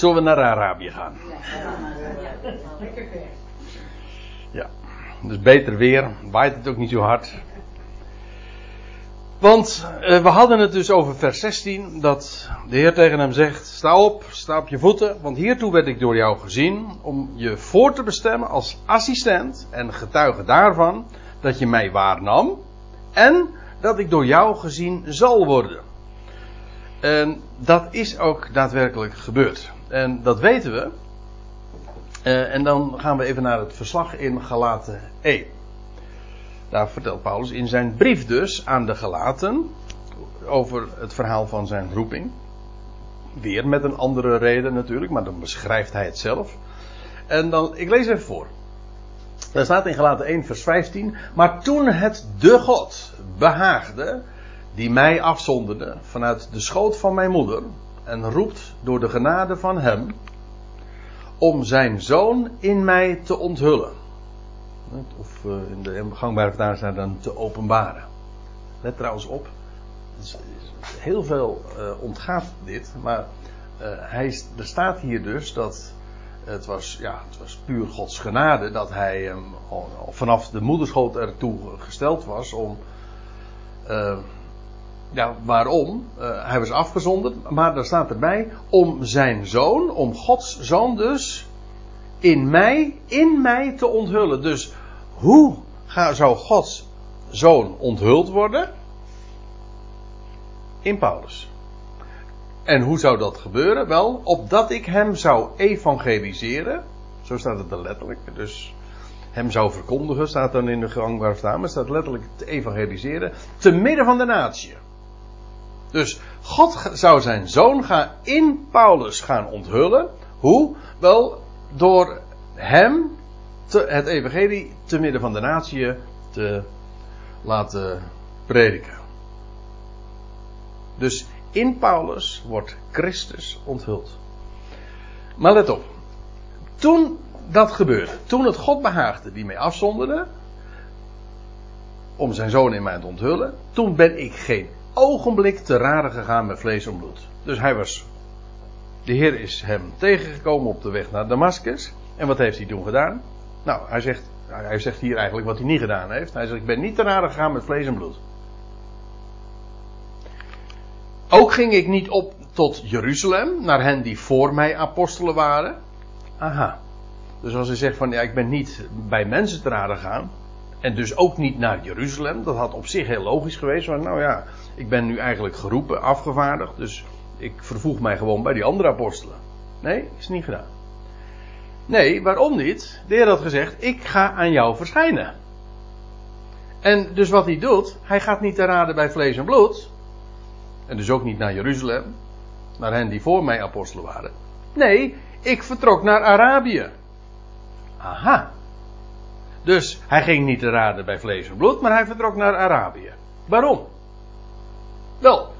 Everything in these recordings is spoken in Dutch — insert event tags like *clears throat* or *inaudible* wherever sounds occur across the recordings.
Zullen we naar Arabië gaan? Ja, dus beter weer, waait het ook niet zo hard. Want uh, we hadden het dus over vers 16, dat de Heer tegen hem zegt: Sta op, sta op je voeten, want hiertoe werd ik door jou gezien, om je voor te bestemmen als assistent en getuige daarvan dat je mij waarnam en dat ik door jou gezien zal worden. En dat is ook daadwerkelijk gebeurd. En dat weten we. Uh, en dan gaan we even naar het verslag in Galaten 1. Daar vertelt Paulus in zijn brief dus aan de Galaten over het verhaal van zijn roeping. Weer met een andere reden natuurlijk, maar dan beschrijft hij het zelf. En dan, ik lees even voor. Daar staat in Galaten 1 vers 15. Maar toen het de God behaagde, die mij afzonderde vanuit de schoot van mijn moeder, en roept door de genade van hem, om zijn zoon in mij te onthullen. Of uh, in de gangbare vertaling staat dan te openbaren. Let trouwens op. Heel veel uh, ontgaat dit. Maar uh, hij, er staat hier dus dat het was, ja, het was puur Gods genade dat hij hem vanaf de moederschoot ertoe gesteld was om. Ja, waarom? hij was afgezonderd, maar daar staat erbij om zijn zoon, om Gods zoon dus in mij, in mij te onthullen. Dus hoe zou Gods zoon onthuld worden? In Paulus. En hoe zou dat gebeuren? Wel, opdat ik hem zou evangeliseren. Zo staat het er letterlijk. Dus hem zou verkondigen, staat dan in de gang waar staan. Maar staat letterlijk te evangeliseren. Te midden van de natie. Dus God zou zijn zoon gaan in Paulus gaan onthullen. Hoe? Wel, door hem te, het evangelie te midden van de natie te laten prediken. Dus in Paulus wordt Christus onthuld. Maar let op. Toen dat gebeurde, toen het God behaagde die mij afzonderde, om zijn zoon in mij te onthullen, toen ben ik geen ogenblik te raden gegaan met vlees en bloed. Dus hij was, de Heer is hem tegengekomen op de weg naar Damascus. En wat heeft hij toen gedaan? Nou, hij zegt, hij zegt hier eigenlijk wat hij niet gedaan heeft. Hij zegt, ik ben niet te raden gegaan met vlees en bloed. Ook ging ik niet op tot Jeruzalem, naar hen die voor mij apostelen waren. Aha. Dus als hij zegt van, ja, ik ben niet bij mensen te raden gegaan. En dus ook niet naar Jeruzalem. Dat had op zich heel logisch geweest. Maar nou ja, ik ben nu eigenlijk geroepen, afgevaardigd. Dus ik vervoeg mij gewoon bij die andere apostelen. Nee, is niet gedaan. Nee, waarom niet? De Heer had gezegd: Ik ga aan jou verschijnen. En dus wat hij doet, hij gaat niet te raden bij vlees en bloed. En dus ook niet naar Jeruzalem, naar hen die voor mij apostelen waren. Nee, ik vertrok naar Arabië. Aha. Dus hij ging niet te raden bij vlees en bloed, maar hij vertrok naar Arabië. Waarom? Wel,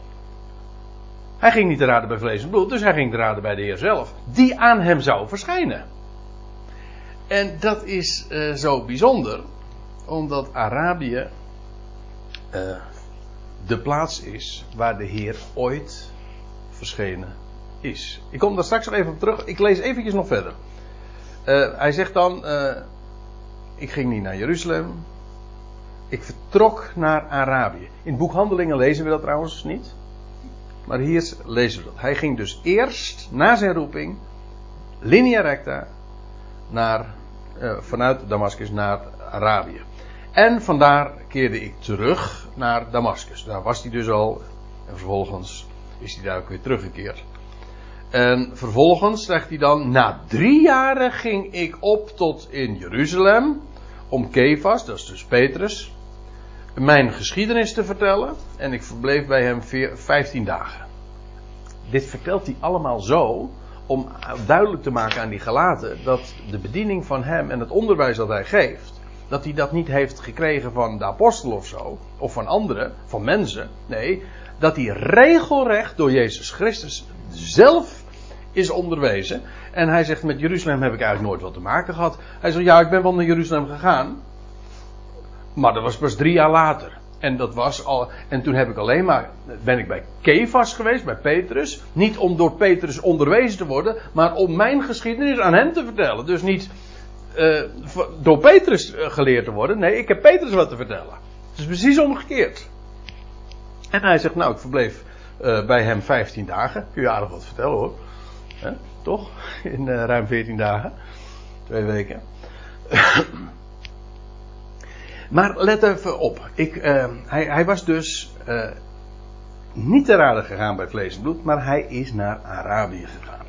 hij ging niet te raden bij vlees en bloed, dus hij ging te raden bij de Heer zelf, die aan hem zou verschijnen. En dat is uh, zo bijzonder, omdat Arabië uh, de plaats is waar de Heer ooit verschenen is. Ik kom daar straks nog even op terug. Ik lees eventjes nog verder. Uh, hij zegt dan: Ik ging niet naar Jeruzalem. Ik vertrok naar Arabië. In het boek Handelingen lezen we dat trouwens niet. Maar hier lezen we dat. Hij ging dus eerst, na zijn roeping, linea recta, naar uh, vanuit Damascus naar Arabië. En vandaar keerde ik terug naar Damascus. Daar was hij dus al. En vervolgens is hij daar ook weer teruggekeerd. En vervolgens zegt hij dan: Na drie jaren ging ik op tot in Jeruzalem. Om Kefas, dat is dus Petrus. Mijn geschiedenis te vertellen. En ik verbleef bij hem 15 dagen. Dit vertelt hij allemaal zo om duidelijk te maken aan die gelaten dat de bediening van hem en het onderwijs dat hij geeft, dat hij dat niet heeft gekregen van de apostel of zo, of van anderen, van mensen. Nee, dat hij regelrecht door Jezus Christus zelf is onderwezen. En hij zegt, met Jeruzalem heb ik eigenlijk nooit wat te maken gehad. Hij zegt, ja, ik ben wel naar Jeruzalem gegaan. Maar dat was pas drie jaar later. En dat was al. En toen heb ik alleen maar. Ben ik bij Kefas geweest, bij Petrus. Niet om door Petrus onderwezen te worden. Maar om mijn geschiedenis aan hem te vertellen. Dus niet uh, door Petrus eh, geleerd te worden. Nee, ik heb Petrus wat te vertellen. Het is precies omgekeerd. En hij zegt, nou, ik verbleef uh, bij hem 15 dagen. Kun je aardig wat vertellen hoor. Toch? *laughs* In uh, ruim 14 dagen. Twee weken. *clears throat* maar let even op. Ik, uh, hij, hij, was dus niet te raden gegaan bij vlees en bloed, maar hij is naar Arabië gegaan.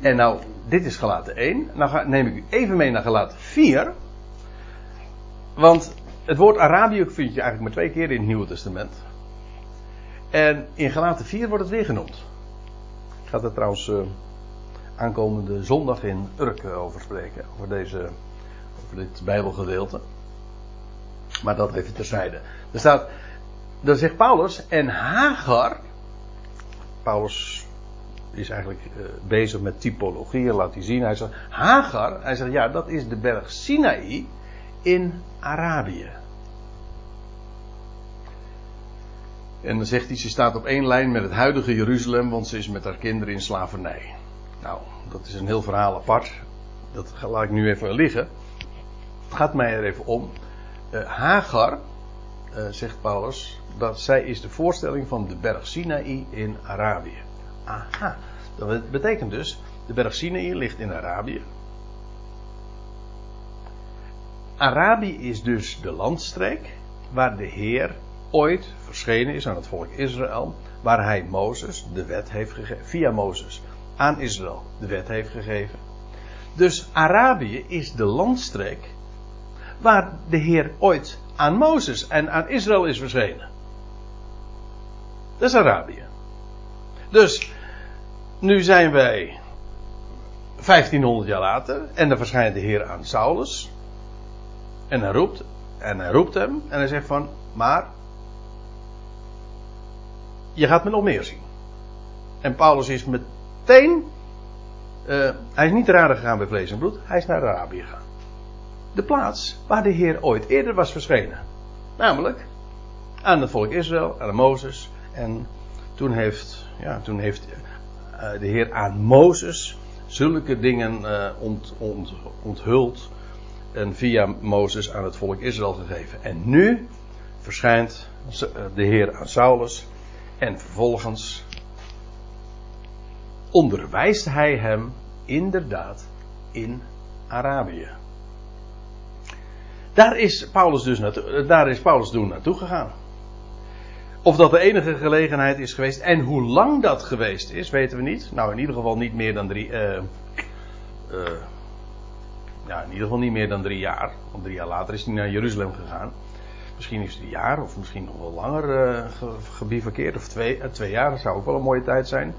En nou, dit is gelaten 1. Nou ga, neem ik u even mee naar gelaten 4. Want het woord Arabië vind je eigenlijk maar twee keer in het Nieuwe Testament. En in gelaten 4 wordt het weer genoemd. Ik ga er trouwens aankomende zondag in Urk over spreken. Over, deze, over dit Bijbelgedeelte. Maar dat even terzijde. Er staat, dan zegt Paulus, en Hagar. Paulus is eigenlijk uh, bezig met typologieën, laat hij zien. Hij zegt, Hagar, hij zegt, ja, dat is de berg Sinaï in Arabië. En dan zegt hij, ze staat op één lijn met het huidige Jeruzalem, want ze is met haar kinderen in slavernij. Nou, dat is een heel verhaal apart. Dat laat ik nu even liggen. Het gaat mij er even om. Uh, Hagar, uh, zegt Paulus, dat zij is de voorstelling van de berg Sinaï in Arabië. Aha, dat betekent dus, de berg Sinaï ligt in Arabië. Arabië is dus de landstreek waar de Heer ooit verschenen is aan het volk Israël, waar hij Mozes de wet heeft gegeven, via Mozes aan Israël de wet heeft gegeven. Dus Arabië is de landstreek waar de Heer ooit aan Mozes en aan Israël is verschenen. Dat is Arabië. Dus nu zijn wij 1500 jaar later en dan verschijnt de Heer aan Saulus. En hij roept, en hij roept hem en hij zegt van, maar je gaat me nog meer zien. En Paulus is meteen, uh, hij is niet te raden gegaan bij vlees en bloed, hij is naar Arabië gegaan. De plaats waar de Heer ooit eerder was verschenen. Namelijk aan het volk Israël, aan Mozes. En toen heeft, ja, toen heeft uh, de Heer aan Mozes zulke dingen ont, ont, onthuld. En via Mozes aan het volk Israël gegeven. En nu verschijnt de Heer aan Saulus en vervolgens onderwijst hij hem inderdaad in Arabië. Daar is Paulus dus naartoe, daar is Paulus toen naartoe gegaan. Of dat de enige gelegenheid is geweest en hoe lang dat geweest is, weten we niet. Nou, in ieder geval niet meer dan drie. Uh, uh, ja, in ieder geval niet meer dan drie jaar. Want drie jaar later is hij naar Jeruzalem gegaan. Misschien is het een jaar of misschien nog wel langer uh. Of twee, twee jaar, dat zou ook wel een mooie tijd zijn.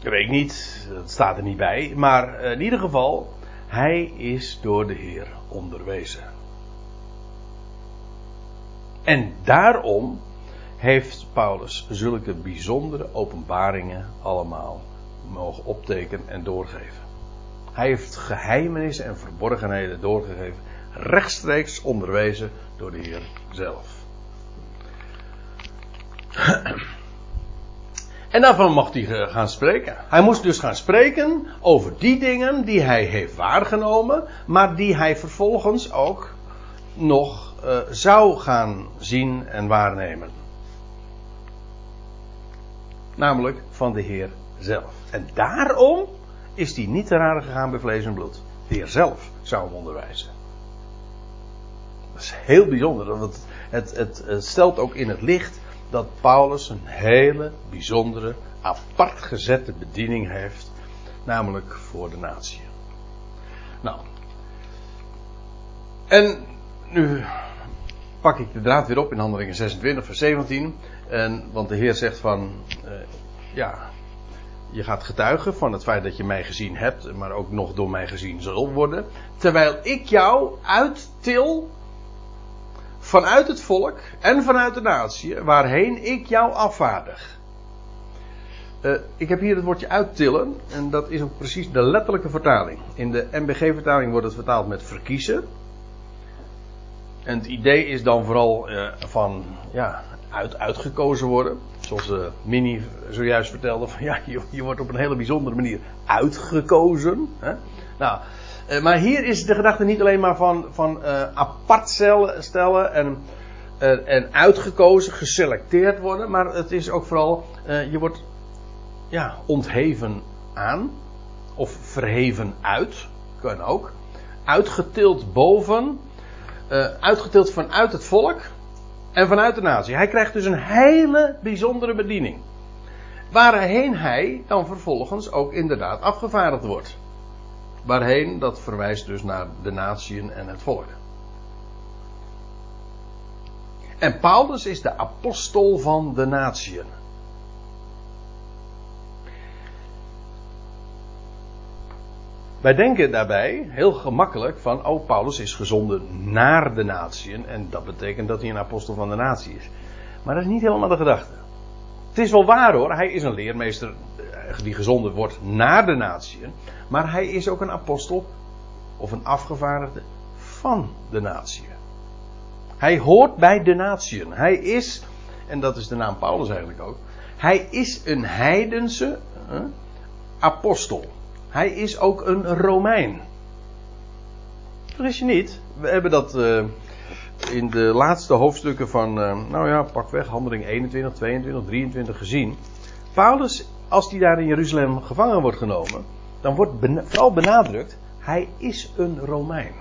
Ik weet niet, dat staat er niet bij. Maar uh, in ieder geval, hij is door de Heer onderwezen. En daarom heeft Paulus zulke bijzondere openbaringen allemaal mogen optekenen en doorgeven. Hij heeft geheimenissen en verborgenheden doorgegeven rechtstreeks onderwezen door de Heer zelf. En daarvan mocht hij gaan spreken. Hij moest dus gaan spreken over die dingen die hij heeft waargenomen, maar die hij vervolgens ook nog uh, zou gaan zien en waarnemen. Namelijk van de Heer zelf. En daarom is hij niet te raden gegaan bij vlees en bloed. De Heer zelf zou hem onderwijzen. Dat is heel bijzonder. Want het, het, het stelt ook in het licht dat Paulus een hele bijzondere, apart gezette bediening heeft. Namelijk voor de natie. Nou. En nu pak ik de draad weer op in handelingen 26 vers 17. En, want de Heer zegt van, uh, ja, je gaat getuigen van het feit dat je mij gezien hebt, maar ook nog door mij gezien zal worden. Terwijl ik jou uittil vanuit het volk en vanuit de natie waarheen ik jou afvaardig. Uh, ik heb hier het woordje uittillen en dat is ook precies de letterlijke vertaling. In de MBG-vertaling wordt het vertaald met verkiezen. En het idee is dan vooral uh, van ja, uit, uitgekozen worden. Zoals Mini zojuist vertelde. Van, ja, je, je, wordt op een hele bijzondere manier uitgekozen. Hè? Nou, maar hier is de gedachte niet alleen maar van, van uh, apart stellen en, en uitgekozen, geselecteerd worden. Maar het is ook vooral, je wordt ja, ontheven aan. Of verheven uit. Kan ook. Uitgetild boven. uitgetild vanuit het volk en vanuit de natie. Hij krijgt dus een hele bijzondere bediening. Waarheen hij dan vervolgens ook inderdaad afgevaardigd wordt. Waarheen, dat verwijst dus naar de natieën en het volk. En Paulus is de apostel van de natieën. Wij denken daarbij heel gemakkelijk van, oh, Paulus is gezonden naar de natieën en dat betekent dat hij een apostel van de natie is. Maar dat is niet helemaal de gedachte. Het is wel waar hoor, hij is een leermeester eh, die gezonden wordt naar de natieën, maar hij is ook een apostel of een afgevaardigde van de natieën. Hij hoort bij de natieën. Hij is, en dat is de naam Paulus eigenlijk ook, hij is een heidense apostel. Hij is ook een Romein. Vergis je niet. We hebben dat uh, in de laatste hoofdstukken van, uh, nou ja, pakweg, handeling 21, 22, 23 gezien. Paulus, als hij daar in Jeruzalem gevangen wordt genomen, dan wordt vooral benadrukt, hij is een Romein.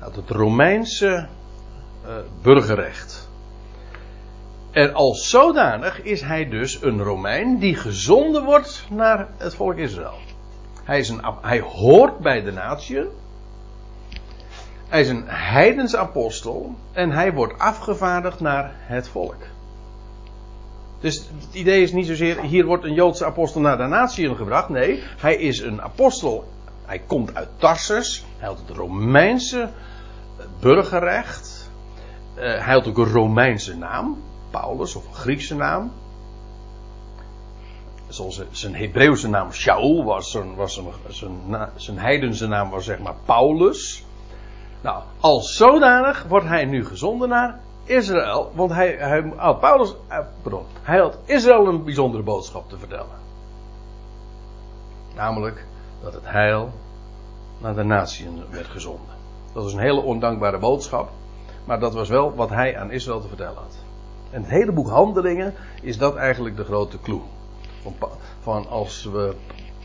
Nou, het Romeinse uh, burgerrecht. En als zodanig is hij dus een Romein die gezonden wordt naar het volk Israël. Hij, is een, hij hoort bij de natie. Hij is een heidens apostel en hij wordt afgevaardigd naar het volk. Dus het idee is niet zozeer, hier wordt een Joodse apostel naar de natie gebracht. Nee, hij is een apostel. Hij komt uit Tarsus. Hij had het Romeinse burgerrecht. Uh, hij had ook een Romeinse naam. Paulus of een Griekse naam. Zoals zijn Hebreeuwse naam Shaul was, zijn, was zijn, zijn, zijn heidense naam was zeg maar Paulus. Nou, als zodanig wordt hij nu gezonden naar Israël, want hij, hij had Paulus, eh, pardon, hij had Israël een bijzondere boodschap te vertellen. Namelijk dat het heil naar de natieën werd gezonden. Dat was een hele ondankbare boodschap, maar dat was wel wat hij aan Israël te vertellen had. En het hele boek Handelingen is dat eigenlijk de grote clue. Van, van als we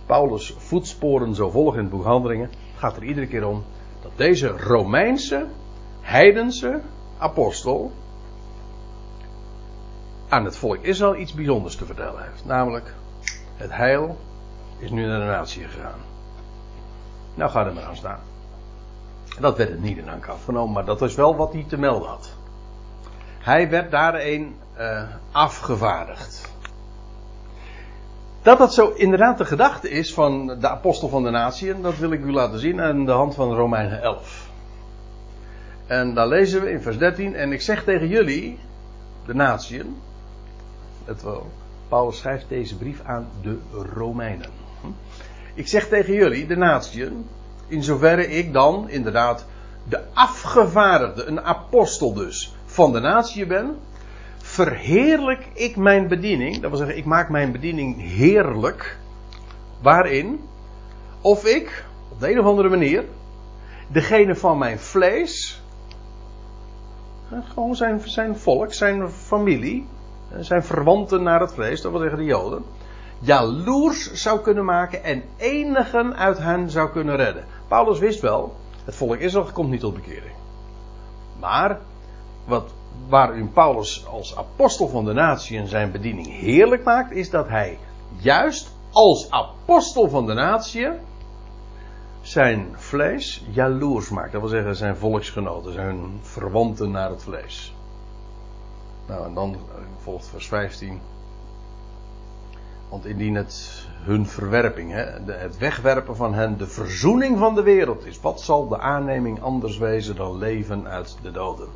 Paulus' voetsporen zo volgen in het boek Handelingen, gaat er iedere keer om dat deze Romeinse, heidense apostel aan het volk Israël iets bijzonders te vertellen heeft. Namelijk, het heil is nu naar de natie gegaan. Nou, ga er maar aan staan. Dat werd het niet in dank afgenomen, maar dat is wel wat hij te melden had. Hij werd daarin uh, afgevaardigd. Dat dat zo inderdaad de gedachte is van de apostel van de natie, dat wil ik u laten zien aan de hand van Romeinen 11. En daar lezen we in vers 13, en ik zeg tegen jullie, de natieën, het wel, Paulus schrijft deze brief aan de Romeinen. Ik zeg tegen jullie, de natieën, in zoverre ik dan inderdaad de afgevaardigde, een apostel dus, van de natie ben, verheerlijk ik mijn bediening. Dat wil zeggen, ik maak mijn bediening heerlijk. Waarin? Of ik, op de een of andere manier, degene van mijn vlees, gewoon zijn, zijn volk, zijn familie, zijn verwanten naar het vlees, dat wil zeggen de Joden, jaloers zou kunnen maken en enigen uit hen zou kunnen redden. Paulus wist wel, het volk Israël komt niet tot bekering. Maar wat, waarin Paulus als apostel van de natie en zijn bediening heerlijk maakt, is dat hij juist als apostel van de natie zijn vlees jaloers maakt. Dat wil zeggen zijn volksgenoten, zijn verwanten naar het vlees. Nou, en dan volgt vers 15. Want indien het hun verwerping, hè, het wegwerpen van hen, de verzoening van de wereld is, wat zal de aanneming anders wezen dan leven uit de doden?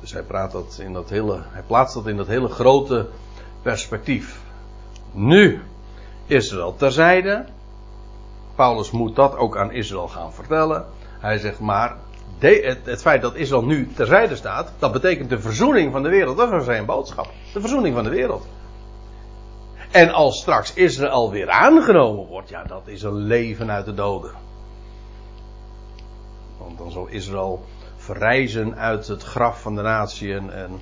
Dus hij, praat dat in dat hele, hij plaatst dat in dat hele grote perspectief. Nu, Israël terzijde. Paulus moet dat ook aan Israël gaan vertellen. Hij zegt maar, het, het, feit dat Israël nu terzijde staat, dat betekent de verzoening van de wereld. Dat was zijn boodschap. De verzoening van de wereld. En als straks Israël weer aangenomen wordt, ja, dat is een leven uit de doden. Want dan zal Israël verrijzen uit het graf van de natieën en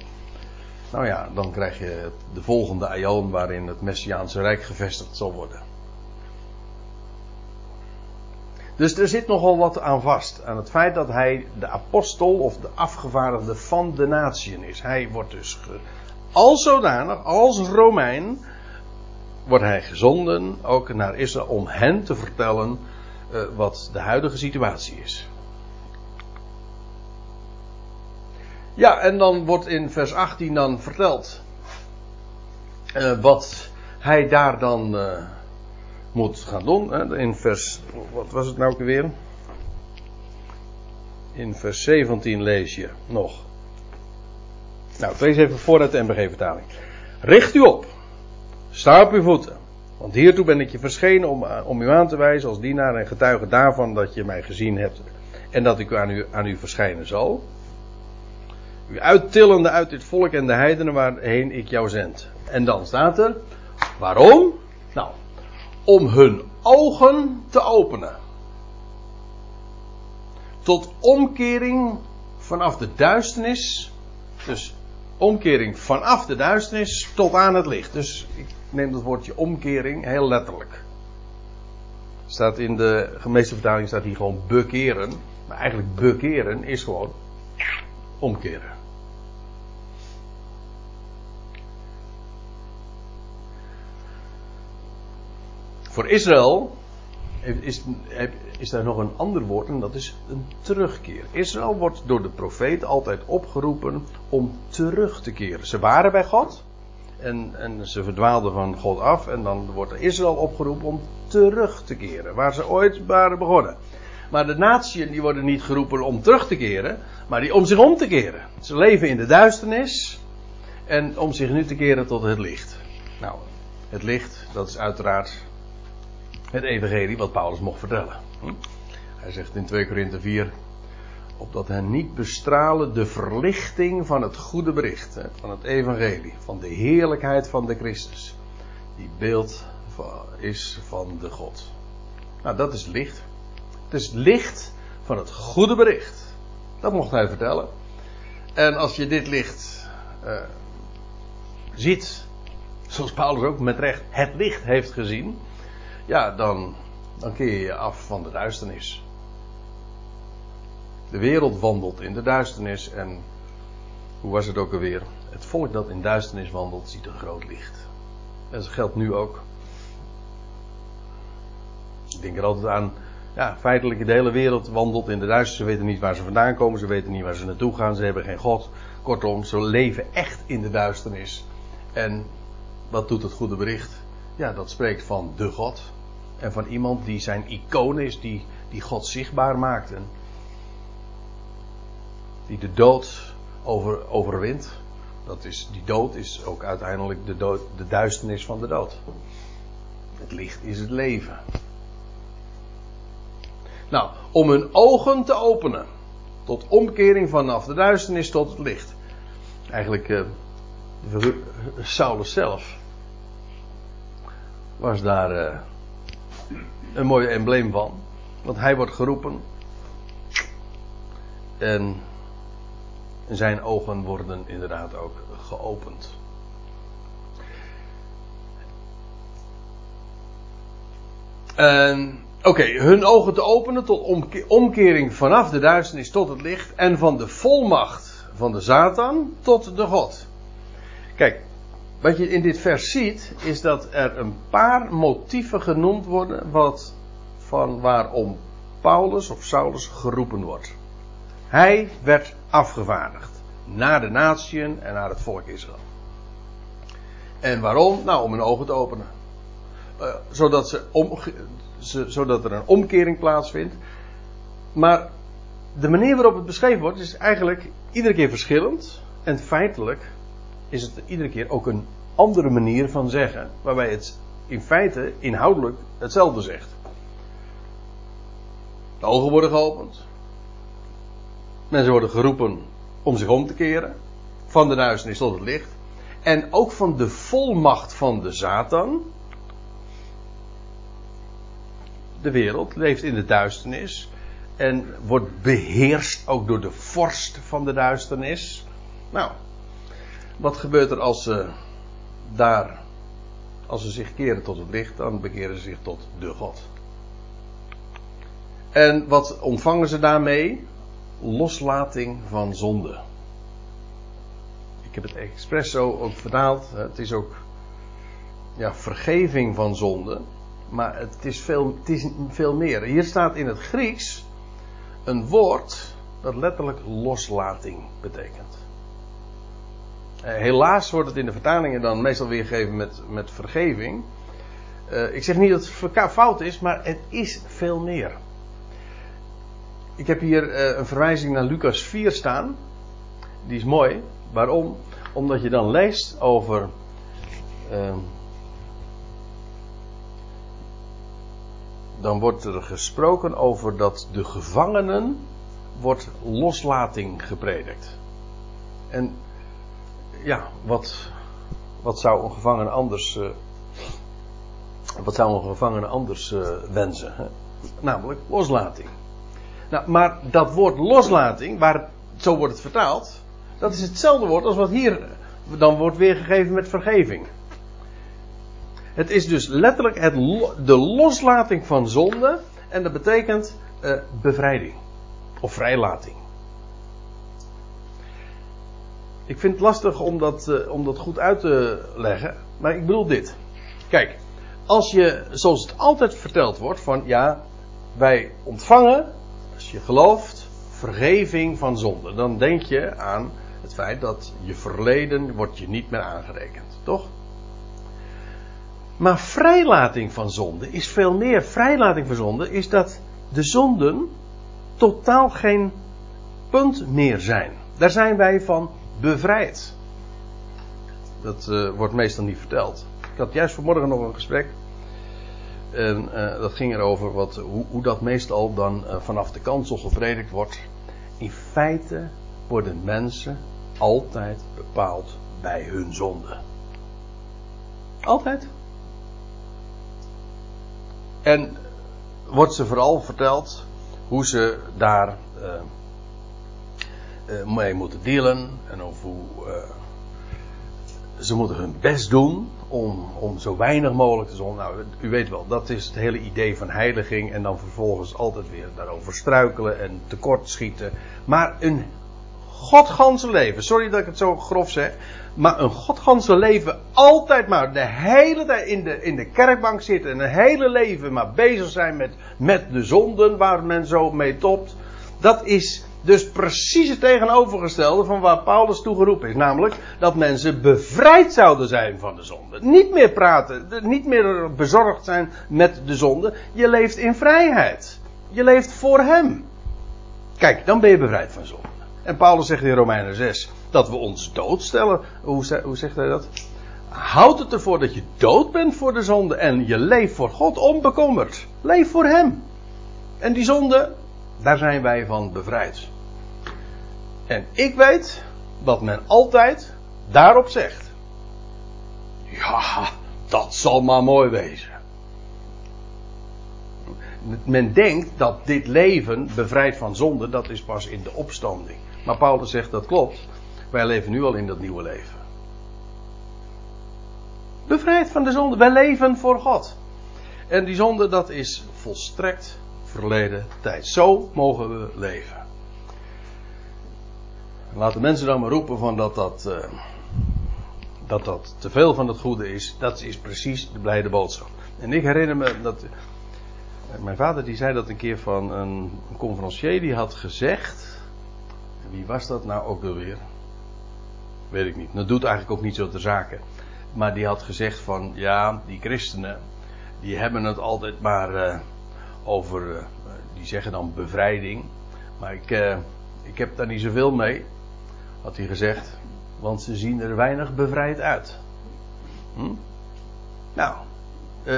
nou ja, dan krijg je de volgende aion waarin het Messiaanse Rijk gevestigd zal worden. Dus er zit nogal wat aan vast. Aan het feit dat hij de apostel of de afgevaardigde van de natieën is. Hij wordt dus als zodanig, als Romein, wordt hij gezonden ook naar Israël om hen te vertellen uh, wat de huidige situatie is. Ja, en dan wordt in vers 18 dan verteld uh, wat hij daar dan uh, moet gaan doen. In vers, wat was het nou weer? In vers 17 lees je nog. Nou, lees even vooruit de MBG-vertaling. Richt u op, sta op uw voeten. Want hiertoe ben ik je verschenen om, eh, om u aan te wijzen als dienaar en getuige daarvan dat je mij gezien hebt. En dat ik aan u, aan u verschijnen zal. U uittillende uit dit volk en de heidenen waarheen ik jou zend. En dan staat er, waarom? Nou, om hun ogen te openen. Tot omkering vanaf de duisternis. Dus omkering vanaf de duisternis tot aan het licht. Dus ik neem dat woordje omkering heel letterlijk. Staat in de gemeeste vertaling staat hier gewoon bekeren. Maar eigenlijk bekeren is gewoon omkeren. Voor Israël is, is daar nog een ander woord en dat is een terugkeer. Israël wordt door de profeet altijd opgeroepen om terug te keren. Ze waren bij God en, en ze verdwaalden van God af en dan wordt Israël opgeroepen om terug te keren, waar ze ooit waren begonnen. Maar de natieën die worden niet geroepen om terug te keren, maar die om zich om te keren. Ze leven in de duisternis en om zich nu te keren tot het licht. Nou, het licht, dat is uiteraard het evangelie wat Paulus mocht vertellen. Hm? Hij zegt in 2 Korinthe 4, opdat hen niet bestralen de verlichting van het goede bericht, van het evangelie, van de heerlijkheid van de Christus, die beeld is van de God. Nou, dat is licht. Het is licht van het goede bericht. Dat mocht hij vertellen. En als je dit licht uh, ziet, zoals Paulus ook met recht het licht heeft gezien, ja, dan, dan keer je je af van de duisternis. De wereld wandelt in de duisternis en hoe was het ook alweer? Het volk dat in duisternis wandelt ziet een groot licht. En dat geldt nu ook. Ik denk er altijd aan, ja, feitelijk de hele wereld wandelt in de duisternis. Ze weten niet waar ze vandaan komen, ze weten niet waar ze naartoe gaan, ze hebben geen God. Kortom, ze leven echt in de duisternis. En wat doet het goede bericht? Ja, dat spreekt van de God. En van iemand die zijn icoon is, die, die God zichtbaar maakt. Die de dood over, overwint. Dat is, die dood is ook uiteindelijk de, dood, de duisternis van de dood. Het licht is het leven. Nou, om hun ogen te openen. Tot omkering vanaf de duisternis tot het licht. Eigenlijk uh, Saulus zelf was daar uh, een mooi embleem van. Want hij wordt geroepen. En zijn ogen worden inderdaad ook geopend. Oké, hun ogen te openen tot omkering vanaf de duisternis tot het licht en van de volmacht van de Satan tot de God. Kijk, wat je in dit vers ziet, is dat er een paar motieven genoemd worden wat, van waarom Paulus of Saulus geroepen wordt. Hij werd afgevaardigd naar de natieën en naar het volk Israël. En waarom? Nou, om hun ogen te openen. Uh, zodat, ze om, ze, zodat er een omkering plaatsvindt. Maar de manier waarop het beschreven wordt is eigenlijk iedere keer verschillend. En feitelijk is het iedere keer ook een andere manier van zeggen. Waarbij het in feite inhoudelijk hetzelfde zegt. De ogen worden geopend. Mensen worden geroepen om zich om te keren. Van de duisternis tot het licht. En ook van de volmacht van de Satan. De wereld leeft in de duisternis. En wordt beheerst ook door de vorst van de duisternis. Nou, wat gebeurt er als ze daar, als ze zich keren tot het licht, dan bekeren ze zich tot de God. En wat ontvangen ze daarmee? Loslating van zonde. Ik heb het expres zo ook vertaald. Het is ook ja, vergeving van zonde. Maar het is, veel, het is veel meer. Hier staat in het Grieks een woord dat letterlijk loslating betekent. Eh, helaas wordt het in de vertalingen dan meestal weergegeven met, met vergeving. Uh, ik zeg niet dat het fout is, maar het is veel meer. Ik heb hier uh, een verwijzing naar Lucas 4 staan. Die is mooi. Waarom? Omdat je dan leest over. Uh, dan wordt er gesproken over dat de gevangenen wordt loslating gepredikt. En ja, wat, wat zou een gevangene anders. Uh, wat zou een gevangene anders uh, wensen? Hè? Namelijk loslating. Nou, maar dat woord loslating, waar, zo wordt het vertaald, dat is hetzelfde woord als wat hier dan wordt weergegeven met vergeving. Het is dus letterlijk het, de loslating van zonde en dat betekent uh, bevrijding of vrijlating. Ik vind het lastig om dat, uh, om dat goed uit te leggen, maar ik bedoel dit. Kijk, als je, zoals het altijd verteld wordt, van ja, wij ontvangen, als je gelooft, vergeving van zonde. Dan denk je aan het feit dat je verleden wordt je niet meer aangerekend, toch? Maar vrijlating van zonde is veel meer. Vrijlating van zonde is dat de zonden totaal geen punt meer zijn. Daar zijn wij van bevrijd. Dat uh, wordt meestal niet verteld. Ik had juist vanmorgen nog een gesprek. En uh, dat ging erover wat, hoe, hoe dat meestal dan uh, vanaf de kansel gepredikt wordt. In feite worden mensen altijd bepaald bij hun zonde. Altijd. En wordt ze vooral verteld hoe ze daar mee moeten dealen en over hoe uh, ze moeten hun best doen om, om zo weinig mogelijk te zonnen. Nou, u weet wel, dat is het hele idee van heiliging en dan vervolgens altijd weer daarover struikelen en tekortschieten. Maar een godganse leven, sorry dat ik het zo grof zeg, maar een godganse leven altijd maar de hele tijd in de, in de kerkbank zitten en een hele leven maar bezig zijn met, met de zonden waar men zo mee topt. Dat is dus precies het tegenovergestelde van waar Paulus toe geroepen is. Namelijk dat mensen bevrijd zouden zijn van de zonde. Niet meer praten, niet meer bezorgd zijn met de zonde. Je leeft in vrijheid. Je leeft voor hem. Kijk, dan ben je bevrijd van zonde. En Paulus zegt in Romeinen 6 dat we ons doodstellen. Hoe, hoe zegt hij dat? Houd het ervoor dat je dood bent voor de zonde en je leeft voor God onbekommerd. Leef voor Hem. En die zonde, daar zijn wij van bevrijd. En ik weet dat men altijd daarop zegt. Ja, dat zal maar mooi wezen. Men denkt dat dit leven, bevrijd van zonde, dat is pas in de opstanding. Maar Paulus zegt dat klopt. Wij leven nu al in dat nieuwe leven. Bevrijd van de zonde. Wij leven voor God. En die zonde, dat is volstrekt verleden tijd. Zo mogen we leven. Laten mensen dan maar roepen van dat dat, uh, dat dat te veel van het goede is. Dat is precies de blijde boodschap. En ik herinner me dat. Uh, mijn vader die zei dat een keer van een, conferencier die had gezegd. Wie was dat nou ook alweer? Weet ik niet. Dat doet eigenlijk ook niet zo te zaken. Maar die had gezegd van ja, die christenen. Die hebben het altijd maar uh, over. die zeggen dan bevrijding. Maar ik, ik heb daar niet zoveel mee had hij gezegd, want ze zien er weinig bevrijd uit. Hm? Nou, uh,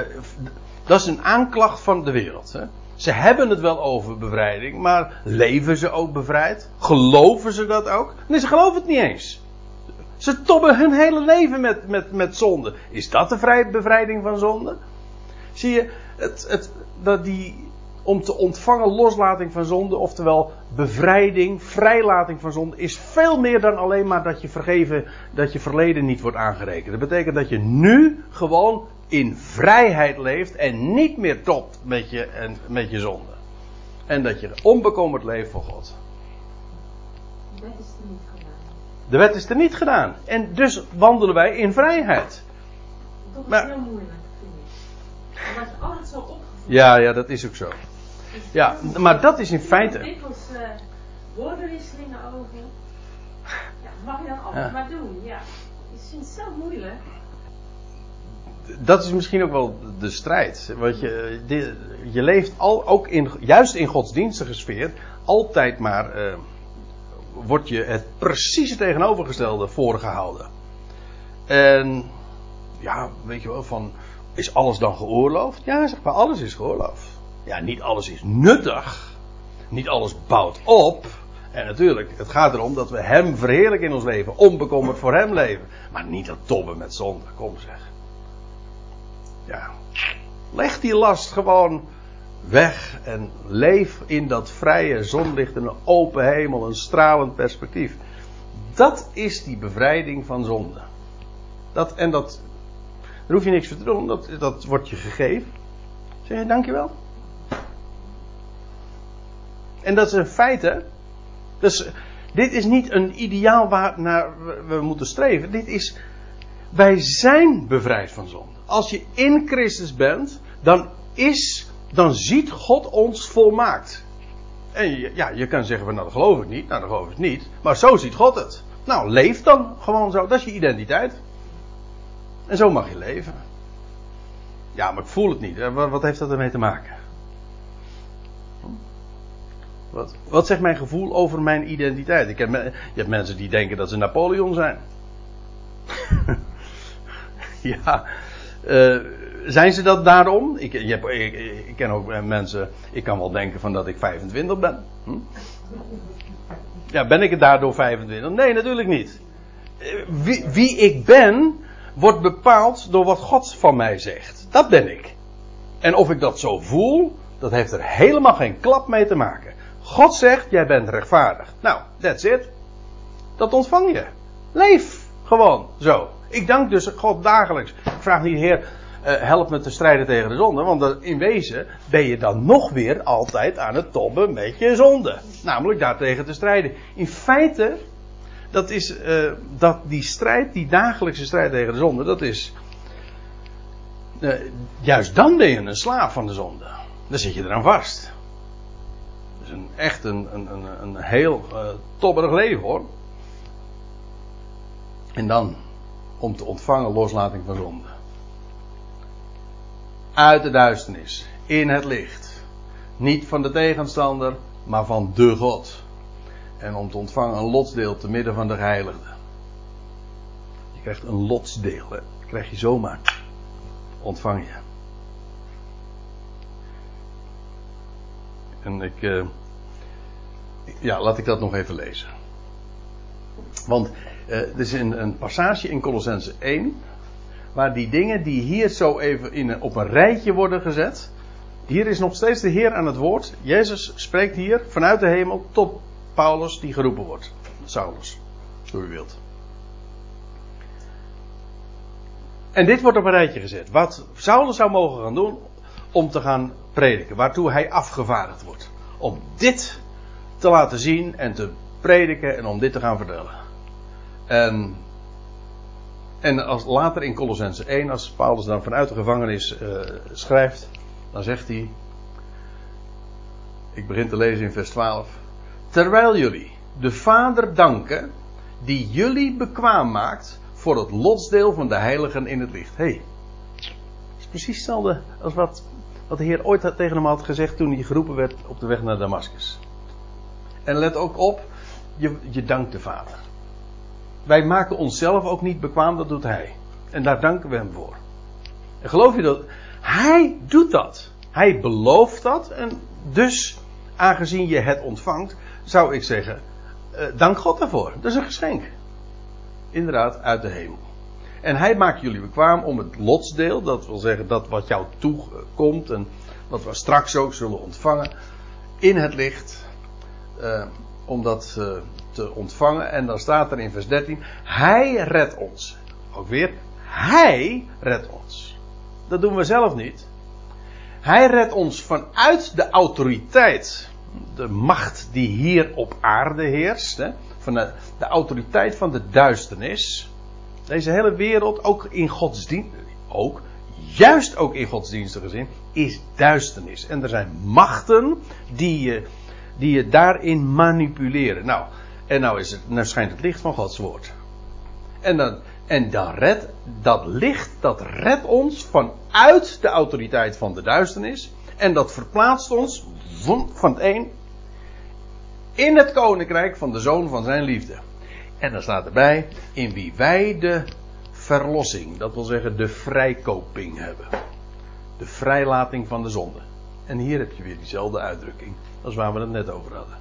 dat is een aanklacht van de wereld. Hè? Ze hebben het wel over bevrijding, maar leven ze ook bevrijd? Geloven ze dat ook? Nee, ze geloven het niet eens. Ze tobben hun hele leven met, met, met zonde. Is dat de vrij, bevrijding van zonde? Zie je, het, het, dat die, om te ontvangen loslating van zonde, oftewel bevrijding, vrijlating van zonde, is veel meer dan alleen maar dat je vergeven, dat je verleden niet wordt aangerekend. Dat betekent dat je nu gewoon in vrijheid leeft en niet meer topt met je, en, met je zonde. En dat je onbekommerd leeft voor God. De wet is er niet gedaan. De wet is er niet gedaan. En dus wandelen wij in vrijheid. Dat is Maar- heel moeilijk, vind ik. Er wordt altijd zo opgevoed. Ja, ja, dat is ook zo. Ja, maar dat is in feite. Dikwijls eh, woordenwisselingen over. Ja, mag je dan altijd Ja. maar doen, ja. Ik vind het zo moeilijk. Dat is misschien ook wel de strijd. Want je, je leeft al, ook in, juist in godsdienstige sfeer, altijd maar. eh, wordt je het precies tegenovergestelde voorgehouden. En ja, weet je wel, van is alles dan geoorloofd? Ja, zeg maar, alles is geoorloofd. Ja, niet alles is nuttig. Niet alles bouwt op. En natuurlijk, het gaat erom dat we Hem verheerlijken in ons leven. Onbekommerd voor Hem leven. Maar niet dat tobben met zonde. Kom zeg. Ja. Leg die last gewoon weg. En leef in dat vrije zonlicht. Een open hemel. Een stralend perspectief. Dat is die bevrijding van zonde. Dat, en dat, daar hoef je niks voor te doen. Dat, dat wordt je gegeven. Zeg je dankjewel. En dat is een feit, hè? Dus dit is niet een ideaal waar naar we- moeten streven. Dit is, wij zijn bevrijd van zonde. Als je in Christus bent, dan is, dan ziet God ons volmaakt. En ja, je kan zeggen nou, dat geloof ik niet. Nou, dat geloof ik niet. Maar zo ziet God het. Nou, leef dan gewoon zo. Dat is je identiteit. En zo mag je leven. Ja, maar ik voel het niet. Wat heeft dat ermee te maken? Wat, wat zegt mijn gevoel over mijn identiteit? Ik heb, je hebt mensen die denken dat ze Napoleon zijn. *laughs* ja. eh, zijn ze dat daarom? Ik, je ik ken ook eh, mensen. Ik kan wel denken van dat ik 25 ben. Hm? Ja, ben ik het daardoor 25? Nee, natuurlijk niet. Eh, Wie, wie ik ben, wordt bepaald door wat God van mij zegt. Dat ben ik. En of ik dat zo voel, dat heeft er helemaal geen klap mee te maken. God zegt, jij bent rechtvaardig. Nou, that's it. Dat ontvang je. Leef gewoon zo. Ik dank dus God dagelijks. Ik vraag niet, Heer, eh, help me te strijden tegen de zonde. Want in wezen ben je dan nog weer altijd aan het tobben met je zonde. Namelijk daartegen te strijden. In feite, dat is eh, dat die strijd, die dagelijkse strijd tegen de zonde, dat is. eh, juist dan ben je een slaaf van de zonde. Dan zit je eraan vast. Is een, echt een, een, een, heel eh tobberig leven hoor. En dan om te ontvangen loslating van zonde. Uit de duisternis, in het licht. Niet van de tegenstander, maar van de God. En om te ontvangen een lotsdeel te midden van de geheiligden. Je krijgt een lotsdeel, krijg je zomaar. Ontvang je. En ik. eh, ja, laat ik dat nog even lezen. Want eh, er is een, een passage in Colossense 1. Waar die dingen die hier zo even in, op een rijtje worden gezet. Hier is nog steeds de Heer aan het woord. Jezus spreekt hier vanuit de hemel tot Paulus die geroepen wordt. Saulus, zo u wilt. En dit wordt op een rijtje gezet. Wat Saulus zou mogen gaan doen om te gaan prediken. Waartoe hij afgevaardigd wordt. Om dit te laten zien en te prediken en om dit te gaan vertellen. En, en als later in Colossense 1, als Paulus dan vanuit de gevangenis eh, schrijft, dan zegt hij. Ik begin te lezen in vers 12. Terwijl jullie de Vader danken, die jullie bekwaam maakt voor het lotsdeel van de heiligen in het licht. Hé, hey, dat is precies hetzelfde als wat, wat de Heer ooit tegen hem had gezegd toen hij geroepen werd op de weg naar Damascus. En let ook op, je, je dankt de Vader. Wij maken onszelf ook niet bekwaam, dat doet Hij. En daar danken we Hem voor. En geloof je dat? Hij doet dat. Hij belooft dat en dus, aangezien je het ontvangt, zou ik zeggen, eh, dank God daarvoor. Dat is een geschenk. Inderdaad, uit de hemel. En hij maakt jullie bekwaam om het lotsdeel, dat wil zeggen dat wat jou toekomt en wat we straks ook zullen ontvangen, in het licht, eh, om dat eh, te ontvangen. En dan staat er in vers 13, hij redt ons. Ook weer, hij redt ons. Dat doen we zelf niet. Hij redt ons vanuit de autoriteit, de macht die hier op aarde heerst, hè, van de, de autoriteit van de duisternis. Deze hele wereld, ook in godsdienst, ook, juist ook in godsdienstige zin, is duisternis. En er zijn machten die je, die je daarin manipuleren. Nou, en nou, is het, nou schijnt het licht van Gods woord. En, dan, en dan red, dat licht, dat redt ons vanuit de autoriteit van de duisternis. En dat verplaatst ons van, van het een in het koninkrijk van de zoon van zijn liefde. En dan staat erbij, in wie wij de verlossing, dat wil zeggen de vrijkoping hebben. De vrijlating van de zonde. En hier heb je weer diezelfde uitdrukking als waar we het net over hadden.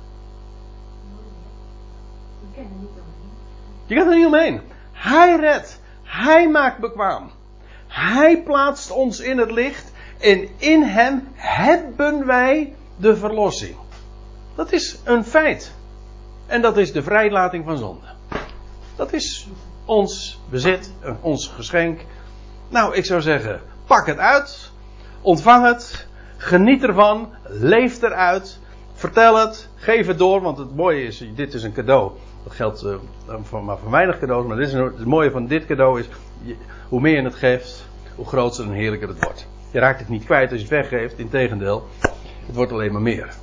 Je gaat er niet omheen. Hij redt. Hij maakt bekwaam. Hij plaatst ons in het licht. En in hem hebben wij de verlossing. Dat is een feit. En dat is de vrijlating van zonde. Dat is ons bezit, ons geschenk. Nou, ik zou zeggen, pak het uit. Ontvang het. Geniet ervan. Leef eruit. Vertel het. Geef het door. Want het mooie is, dit is een cadeau. Dat geldt uh, voor, maar voor weinig cadeaus. Maar dit is het mooie van dit cadeau is, hoe meer je het geeft, hoe groter en heerlijker het wordt. Je raakt het niet kwijt als je het weggeeft. Integendeel, het wordt alleen maar meer.